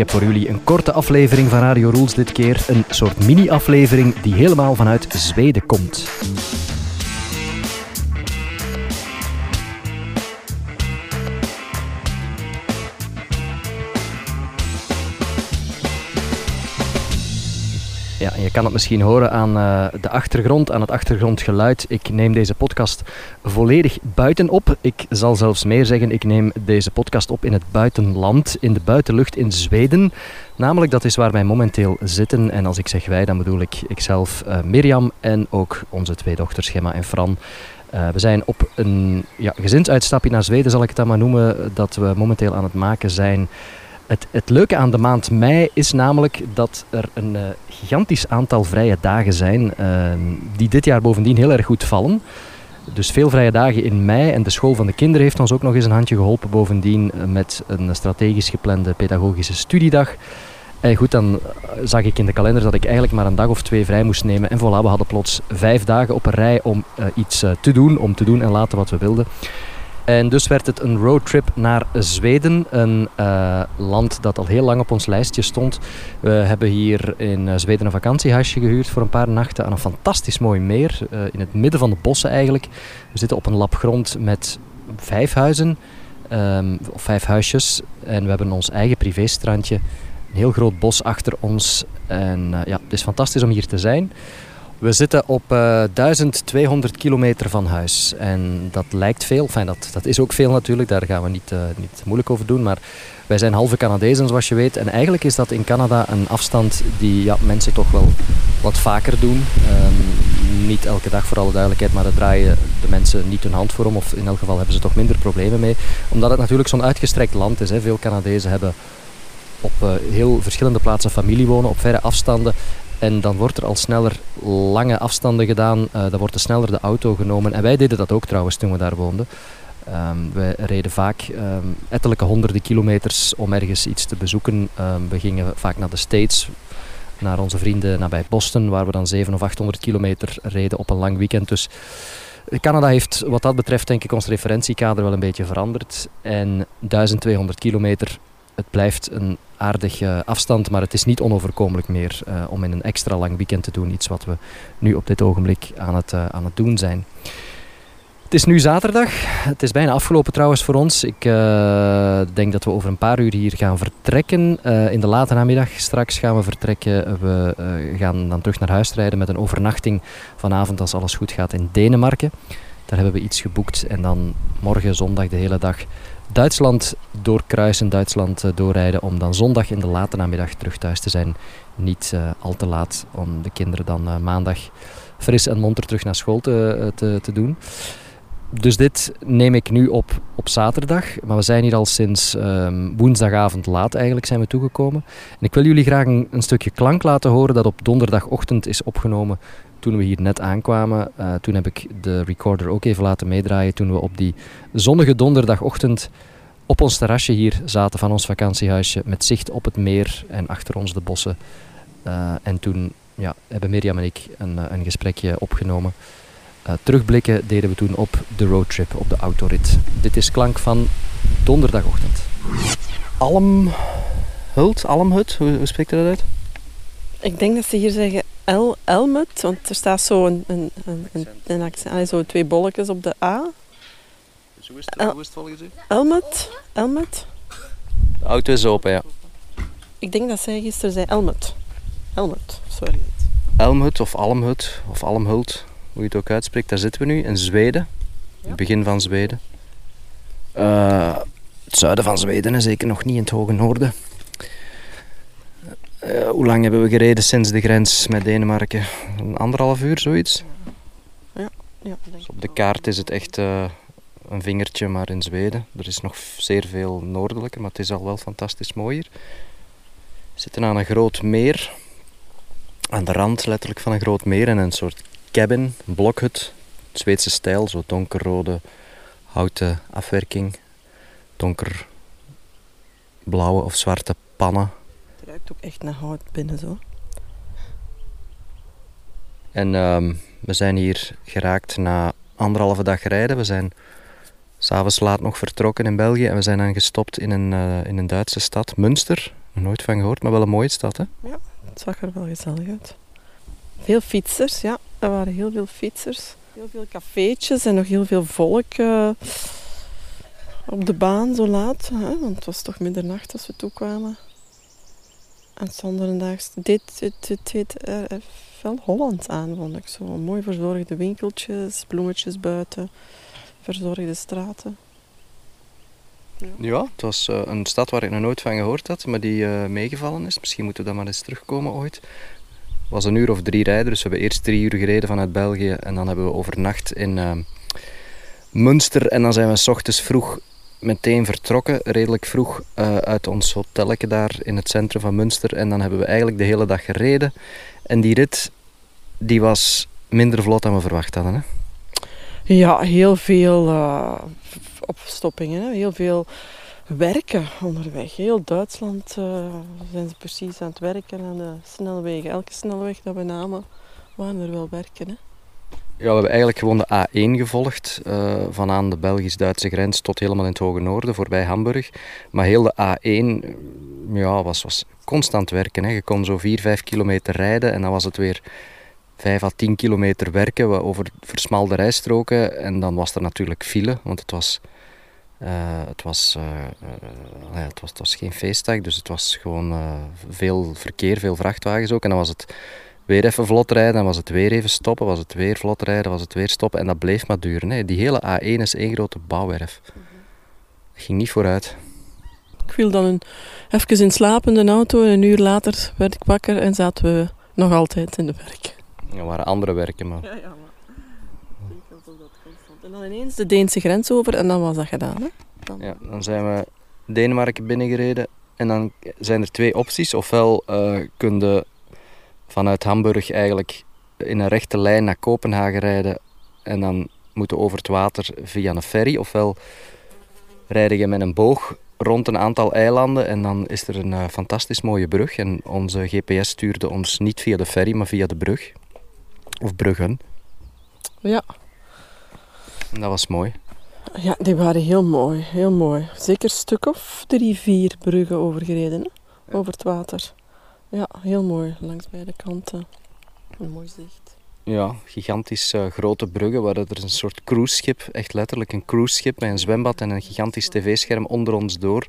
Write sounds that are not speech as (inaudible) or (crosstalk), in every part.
heb voor jullie een korte aflevering van Radio Rules dit keer. Een soort mini-aflevering die helemaal vanuit Zweden komt. Je kan het misschien horen aan uh, de achtergrond, aan het achtergrondgeluid. Ik neem deze podcast volledig buiten op. Ik zal zelfs meer zeggen, ik neem deze podcast op in het buitenland, in de buitenlucht in Zweden. Namelijk, dat is waar wij momenteel zitten. En als ik zeg wij, dan bedoel ik ikzelf, uh, Mirjam en ook onze twee dochters, Gemma en Fran. Uh, we zijn op een ja, gezinsuitstapje naar Zweden, zal ik het dan maar noemen, dat we momenteel aan het maken zijn. Het, het, leuke aan de maand mei is namelijk dat er een uh, gigantisch aantal vrije dagen zijn, uh, die dit jaar bovendien heel erg goed vallen. Dus veel vrije dagen in mei en de school van de kinderen heeft ons ook nog eens een handje geholpen bovendien uh, met een strategisch geplande pedagogische studiedag. En goed, dan zag ik in de kalender dat ik eigenlijk maar een dag of twee vrij moest nemen. En voilà, we hadden plots vijf dagen op een rij om iets te doen, om te doen en laten wat we wilden. En dus werd het een roadtrip naar Zweden, een uh, land dat al heel lang op ons lijstje stond. We hebben hier in Zweden een vakantiehuisje gehuurd voor een paar nachten aan een fantastisch mooi meer, uh, in het midden van de bossen eigenlijk. We zitten op een lap grond met vijf huizen, um, of vijf huisjes. En we hebben ons eigen privéstrandje, een heel groot bos achter ons. En ja, het is fantastisch om hier te zijn. We zitten op uh, 1200 kilometer van huis. En dat lijkt veel. Enfin, dat, dat is ook veel natuurlijk. Daar gaan we niet, uh, niet moeilijk over doen. Maar wij zijn halve Canadezen, zoals je weet. En eigenlijk is dat in Canada een afstand die ja, mensen toch wel wat vaker doen. Um, niet elke dag voor alle duidelijkheid, maar daar draaien de mensen niet hun hand voor om. Of in elk geval hebben ze toch minder problemen mee. Omdat het natuurlijk zo'n uitgestrekt land is. Hè. Veel Canadezen hebben op uh, heel verschillende plaatsen familie wonen, op verre afstanden. En dan wordt er al sneller lange afstanden gedaan. Uh, dan wordt er sneller de auto genomen. En wij deden dat ook trouwens toen we daar woonden. Um, we reden vaak um, ettelijke honderden kilometers om ergens iets te bezoeken. Um, we gingen vaak naar de States, naar onze vrienden nabij Boston, waar we dan 700 of 800 kilometer reden op een lang weekend. Dus Canada heeft wat dat betreft denk ik ons referentiekader wel een beetje veranderd. En 1200 kilometer het blijft een aardige afstand, maar het is niet onoverkomelijk meer uh, om in een extra lang weekend te doen. Iets wat we nu op dit ogenblik aan het, uh, aan het doen zijn. Het is nu zaterdag. Het is bijna afgelopen trouwens voor ons. Ik denk dat we over een paar uur hier gaan vertrekken. in de late namiddag straks gaan we vertrekken. We gaan dan terug naar huis rijden met een overnachting vanavond als alles goed gaat in Denemarken. Daar hebben we iets geboekt en dan morgen zondag de hele dag Duitsland doorkruisen, Duitsland uh, doorrijden om dan zondag in de late namiddag terug thuis te zijn. Niet uh, al te laat om de kinderen dan uh, maandag fris en monter terug naar school te, te, doen. Dus dit neem ik nu op op zaterdag, maar we zijn hier al sinds um, woensdagavond laat eigenlijk zijn we toegekomen. En ik wil jullie graag een, stukje klank laten horen dat op donderdagochtend is opgenomen toen we hier net aankwamen. Uh, toen heb ik de recorder ook even laten meedraaien. Toen we op die zonnige donderdagochtend op ons terrasje hier zaten van ons vakantiehuisje. Met zicht op het meer en achter ons de bossen. Uh, en toen ja, hebben Mirjam en ik een, een gesprekje opgenomen. Uh, terugblikken deden we toen op de roadtrip, op de autorit. Dit is klank van donderdagochtend. Almhult, Almhut, hoe, hoe spreekt u dat uit? Ik denk dat ze hier zeggen El, Elmet, want er staat zo een, een, een, een, een accent, zo twee bolletjes op de A. Dus hoe is het, El, hoe is het volgens u? Elmet, Elmet. De auto is open, ja. Ik denk dat zij gisteren zei Elmet. Elmet, sorry. Elmhut of Almhut of Almhult, hoe je het ook uitspreekt, daar zitten we nu in Zweden. Ja. Het begin van Zweden. Uh, het zuiden van Zweden en zeker nog niet in het hoge noorden. Uh, hoe lang hebben we gereden sinds de grens met Denemarken? Een anderhalf uur, zoiets? Ja. ja dus op de kaart is het echt uh, een vingertje, maar in Zweden. Er is nog zeer veel noordelijker, maar het is al wel fantastisch mooi hier. We zitten aan een groot meer. Aan de rand letterlijk van een groot meer en een soort cabin, blokhut. Zweedse stijl, zo donkerrode houten afwerking. Donkerblauwe of zwarte pannen het ruikt ook echt naar hout binnen zo. En um, we zijn hier geraakt na anderhalve dag rijden. We zijn s'avonds laat nog vertrokken in België en we zijn dan gestopt in een, uh, in een Duitse stad, Münster. Nooit van gehoord, maar wel een mooie stad, hè? Het zag er wel gezellig uit. Veel fietsers, ja. Er waren heel veel fietsers. Heel veel cafeetjes en nog heel veel volk eh, op de baan zo laat. Hè? Want het was toch middernacht als we toekwamen. En zonderendaags dit, dit, dit deed er veel Hollands aan, vond ik. Zo mooi verzorgde winkeltjes, bloemetjes buiten, verzorgde straten. Ja, het was eh, een stad waar ik nog nooit van gehoord had, maar die eh, meegevallen is. Misschien moeten we dan maar eens terugkomen ooit. Was een uur of drie rijden, dus we hebben eerst drie uur gereden vanuit België en dan hebben we overnacht in eh, Münster en dan zijn we s ochtends vroeg meteen vertrokken, redelijk vroeg eh, uit ons hotelletje daar in het centrum van Münster en dan hebben we eigenlijk de hele dag gereden. En die rit, die was minder vlot dan we verwacht hadden. Hè? Ja, heel veel eh, opstoppingen, heel veel werken onderweg. Heel Duitsland eh, zijn ze precies aan het werken aan de snelwegen. Elke snelweg dat we namen, waren er wel werken. Hè? Ja, we hebben eigenlijk gewoon de A1 gevolgd, eh, van aan de Belgisch-Duitse grens tot helemaal in het hoge noorden, voorbij Hamburg. Maar heel de A1 eh, ja, was, was constant werken. Hè. Je kon zo 4, 5 kilometer rijden en dan was het weer 5 à 10 kilometer werken we over versmalde rijstroken. En dan was er natuurlijk file, want het was, eh, het was, eh, eh, ja, het was, het was geen feestdag, dus het was gewoon eh, veel verkeer, veel vrachtwagens ook. En dan was het weer even vlot rijden, dan was het weer even stoppen, was het weer vlot rijden, was het weer stoppen. En dat bleef maar duren. Hè. Die hele A1 is één grote bouwwerf. Dat ging niet vooruit. Ik viel dan een, even in slaap in de auto en een uur later werd ik wakker en zaten we nog altijd in de werk. Er waren andere werken, maar Ja, ja, maar dat constant. En dan ineens de Deense grens over en dan was dat gedaan. Hè? Dan. Ja, dan zijn we Denemarken binnengereden en dan zijn er twee opties. Ofwel eh kun je vanuit Hamburg eigenlijk in een rechte lijn naar Kopenhagen rijden en dan moeten over het water via een ferry. Ofwel rijd je met een boog rond een aantal eilanden en dan is er een eh, fantastisch mooie brug. En onze GPS stuurde ons niet via de ferry, maar via de brug. Of bruggen. Ja. En dat was mooi. ja, die waren heel mooi, heel mooi. Zeker een stuk of drie, vier bruggen overgereden, hè? over het water. Ja, heel mooi, langs beide kanten. Een mooi zicht. Ja, gigantisch eh, grote bruggen waar er een soort cruiseschip, echt letterlijk een cruiseschip met een zwembad en een gigantisch tv-scherm onder ons door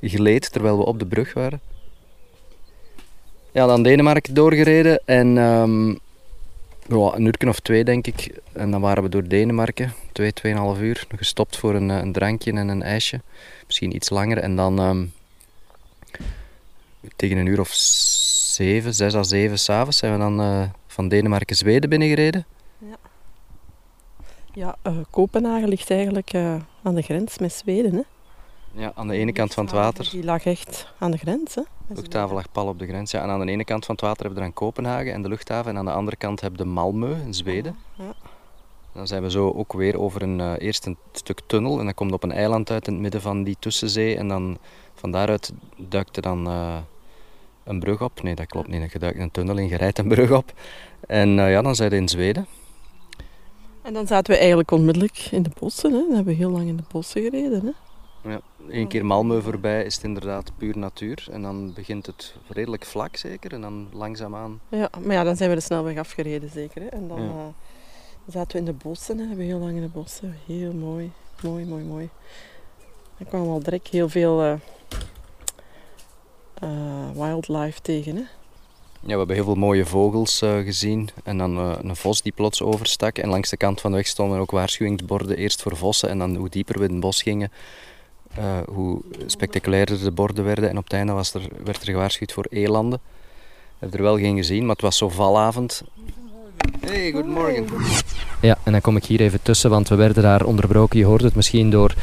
gleed terwijl we op de brug waren. Ja, dan Denemarken doorgereden en ehm, ja, een uur of twee denk ik. En dan waren we door Denemarken, twee, tweeënhalf uur, gestopt voor een, eh, een drankje en een ijsje. Misschien iets langer en dan ehm, tegen een uur of zeven, zes à zeven s'avonds zijn we dan eh, van Denemarken Zweden binnengereden. Ja, eh, Kopenhagen ligt eigenlijk aan de grens met Zweden. Hè? Ja, aan de ene kant van het water. Die lag echt aan de grens. Hè? De luchthaven lag pal op de grens. Ja, en aan de ene kant van het water hebben we dan Kopenhagen en de luchthaven. En aan de andere kant hebben we Malmö in Zweden. Ja. Dan zijn we zo ook weer over een, eh, eerst een stuk tunnel. En dan komt op een eiland uit in het midden van die tussenzee. En dan van daaruit duikt er dan eh, een brug op. Nee, dat klopt niet. Je duikt een tunnel in, je rijdt een brug op. En eh, ja, dan zijn we in Zweden. En dan zaten we eigenlijk onmiddellijk in de bossen. Hè? Dan hebben we heel lang in de bossen gereden. Hè? Eén keer Malmö voorbij is het inderdaad puur natuur. En dan begint het redelijk vlak zeker. En dan langzaamaan Ja, maar ja, dan zijn we de snelweg afgereden zeker. Hè? En dan Ja. eh, zaten we in de bossen. Hè? Hebben we heel lang in de bossen. Heel mooi, mooi, mooi, mooi. Er kwam al direct heel veel eh, eh, wildlife tegen. Hè? Ja, we hebben heel veel mooie vogels gezien. En dan een vos die plots overstak. En langs de kant van de weg stonden ook waarschuwingsborden. Eerst voor vossen en dan hoe dieper we in het bos gingen, eh, hoe spectaculairder de borden werden. En op het einde was er, werd er gewaarschuwd voor elanden. We hebben er wel geen gezien, maar het was zo valavond. Hey, goedemorgen. Ja, en dan kom ik hier even tussen, want we werden daar onderbroken. Je hoort het misschien door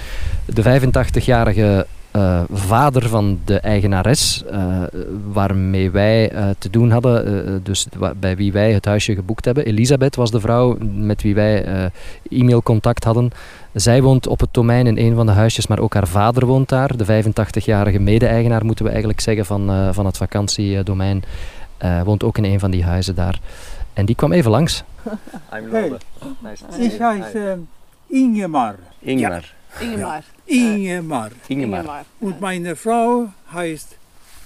de 85-jarige eh, vader van de eigenares, eh, waarmee wij eh, te doen hadden, dus bij wie wij het huisje geboekt hebben. Elisabeth was de vrouw met wie wij eh, e-mailcontact hadden. Zij woont op het domein in een van de huisjes, maar ook haar vader woont daar. De 85-jarige mede-eigenaar, moeten we eigenlijk zeggen, van, eh, van het vakantiedomein, eh, woont ook in een van die huizen daar. En die kwam even langs. I'm Hey. Ingemar. Ingmar. Ingemar. Ingemar. Ingemar. Und meine Frau heißt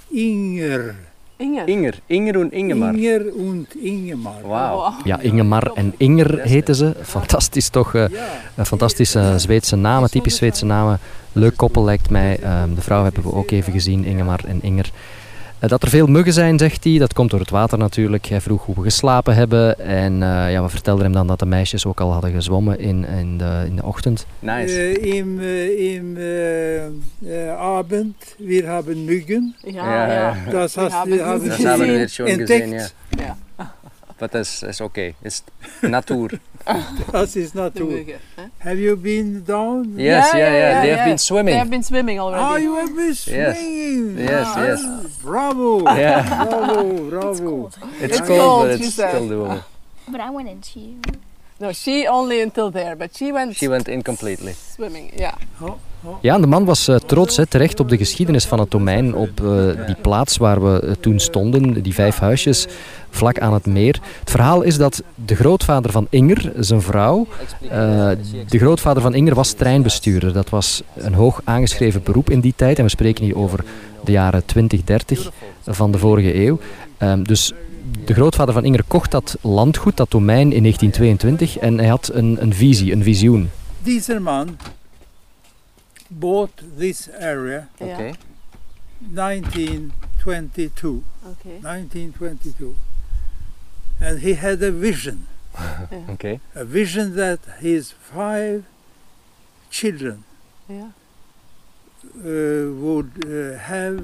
Inger. Inger. Inger. Inger en Ingemar. Inger und Ingemar. Wauw. Ja, Ingemar en Inger heten ze. Fantastisch toch. eh, een fantastische Zweedse namen, typisch Zweedse namen. Leuk koppel lijkt mij. Ehm, de vrouw hebben we ook even gezien, Ingemar en Inger. Eh, dat er veel muggen zijn, zegt hij. Dat komt door het water natuurlijk. Hij vroeg hoe we geslapen hebben. En eh, ja, we vertelden hem dan dat de meisjes ook al hadden gezwommen in, in, de, in de ochtend. Im, äh, im äh, äh, Abend, wir haben Muggen. Ja, ja. Sie Das haben wir schon gesehen, ja. entdeckt. Ja. Aber das ist okay. Ist Natur. Das ist De Natur. muggen. Have you been down? Yes, Ja, yeah, ja, yeah. They ja. have been swimming. They have been swimming Ah, already. you have been swinging. Yes, Ah, yes. Bravo. (laughs) Yeah. Bravo, bravo. It's cold. It's, It's cold, cold, but it's still doable. But I went into No, she only until there, but she went She went in completely. swimming. Ja. Ja, en de man was eh, trots, hè, terecht op de geschiedenis van het domein. Op eh, die plaats waar we eh, toen stonden, die vijf huisjes, vlak aan het meer. Het verhaal is dat de grootvader van Inger, zijn vrouw, eh, de grootvader van Inger was treinbestuurder. Dat was een hoog aangeschreven beroep in die tijd. En we spreken hier over de jaren 20, 30 van de vorige eeuw. Ehm, dus de grootvader van Inger kocht dat landgoed, dat domein, in 1922. En hij had een, een visie, een visioen. Dieser man bought this area. Okay. 1922. Oké. 1922. And he had a vision. (laughs) Okay. A vision that his five children Ja. uh, would uh, have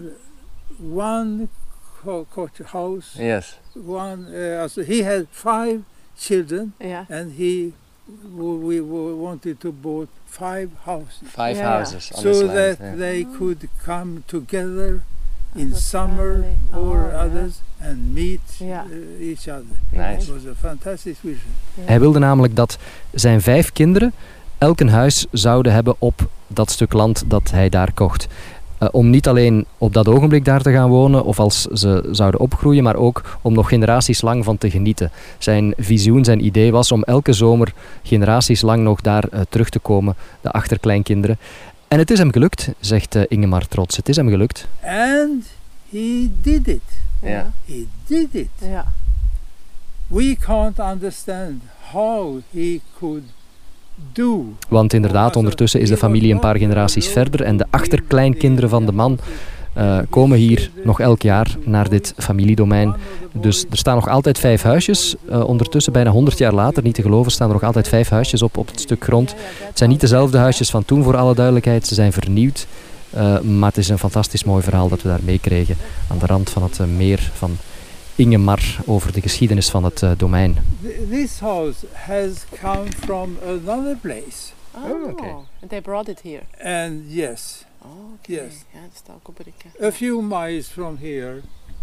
one co- cottage house. Yes. One, uh, he had five children, Ja. and he w- we w- wanted to build five houses Five Yeah. houses on this so land. that yeah. they could come together in summer family. or Oh, yeah. others and meet Yeah. uh, each other. Nice. It was a fantastic vision. Hij wilde namelijk dat zijn vijf kinderen elk een huis zouden hebben op dat stuk land dat hij daar kocht. Eh, om niet alleen op dat ogenblik daar te gaan wonen of als ze zouden opgroeien, maar ook om nog generaties lang van te genieten. Zijn visioen, zijn idee was om elke zomer generaties lang nog daar eh, terug te komen, de achterkleinkinderen. En het is hem gelukt, zegt eh, Ingemar trots. Het is hem gelukt. And he did it. Ja. He did it. Ja. We can't understand how he could. Want inderdaad, ondertussen is de familie een paar generaties verder en de achterkleinkinderen van de man eh, komen hier nog elk jaar naar dit familiedomein. Dus er staan nog altijd vijf huisjes. eh, ondertussen, bijna 100 jaar later, niet te geloven, staan er nog altijd vijf huisjes op, op het stuk grond. Het zijn niet dezelfde huisjes van toen, voor alle duidelijkheid. Ze zijn vernieuwd. Eh, maar het is een fantastisch mooi verhaal dat we daar meekregen aan de rand van het meer van Ingemar over de geschiedenis van het eh, domein. Th- This house has come from another place. Oh, oké. And they brought it here. And yes, Oh, oké. Yes. Ja, dat staat ook op Rikke. a few miles from here,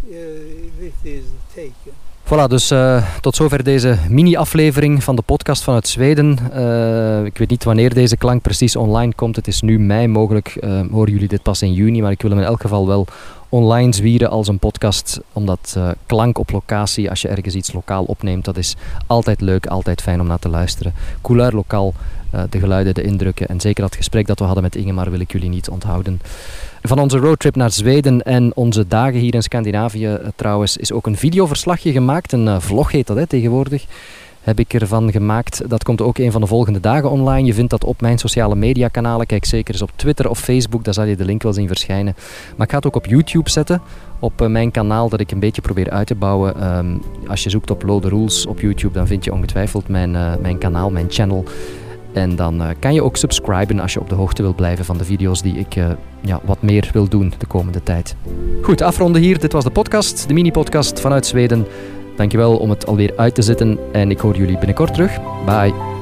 uh, it is taken. Voilà, dus eh, tot zover deze mini-aflevering van de podcast vanuit Zweden. Eh, ik weet niet wanneer deze klank precies online komt. Het is nu mei, mogelijk eh, horen jullie dit pas in juni. Maar ik wil hem in elk geval wel online zwieren als een podcast. Omdat klank op locatie, als je ergens iets lokaal opneemt, dat is altijd leuk, altijd fijn om naar te luisteren. Couleur lokaal, de geluiden, de indrukken. En zeker dat gesprek dat we hadden met Ingemar wil ik jullie niet onthouden. Van onze roadtrip naar Zweden en onze dagen hier in Scandinavië eh, trouwens is ook een videoverslagje gemaakt. Een eh, vlog heet dat hè, tegenwoordig. Heb ik ervan gemaakt. Dat komt ook een van de volgende dagen online. Je vindt dat op mijn sociale media kanalen. Kijk zeker eens op Twitter of Facebook, daar zal je de link wel zien verschijnen. Maar ik ga het ook op YouTube zetten. Op eh, mijn kanaal dat ik een beetje probeer uit te bouwen. Ehm, als je zoekt op Low the Rules op YouTube, dan vind je ongetwijfeld mijn, mijn kanaal, mijn channel. En dan eh, kan je ook subscriben als je op de hoogte wil blijven van de video's die ik eh, ja, wat meer wil doen de komende tijd. Goed, afronden hier. Dit was de podcast, de mini-podcast vanuit Zweden. Dankjewel om het alweer uit te zetten en ik hoor jullie binnenkort terug. Bye.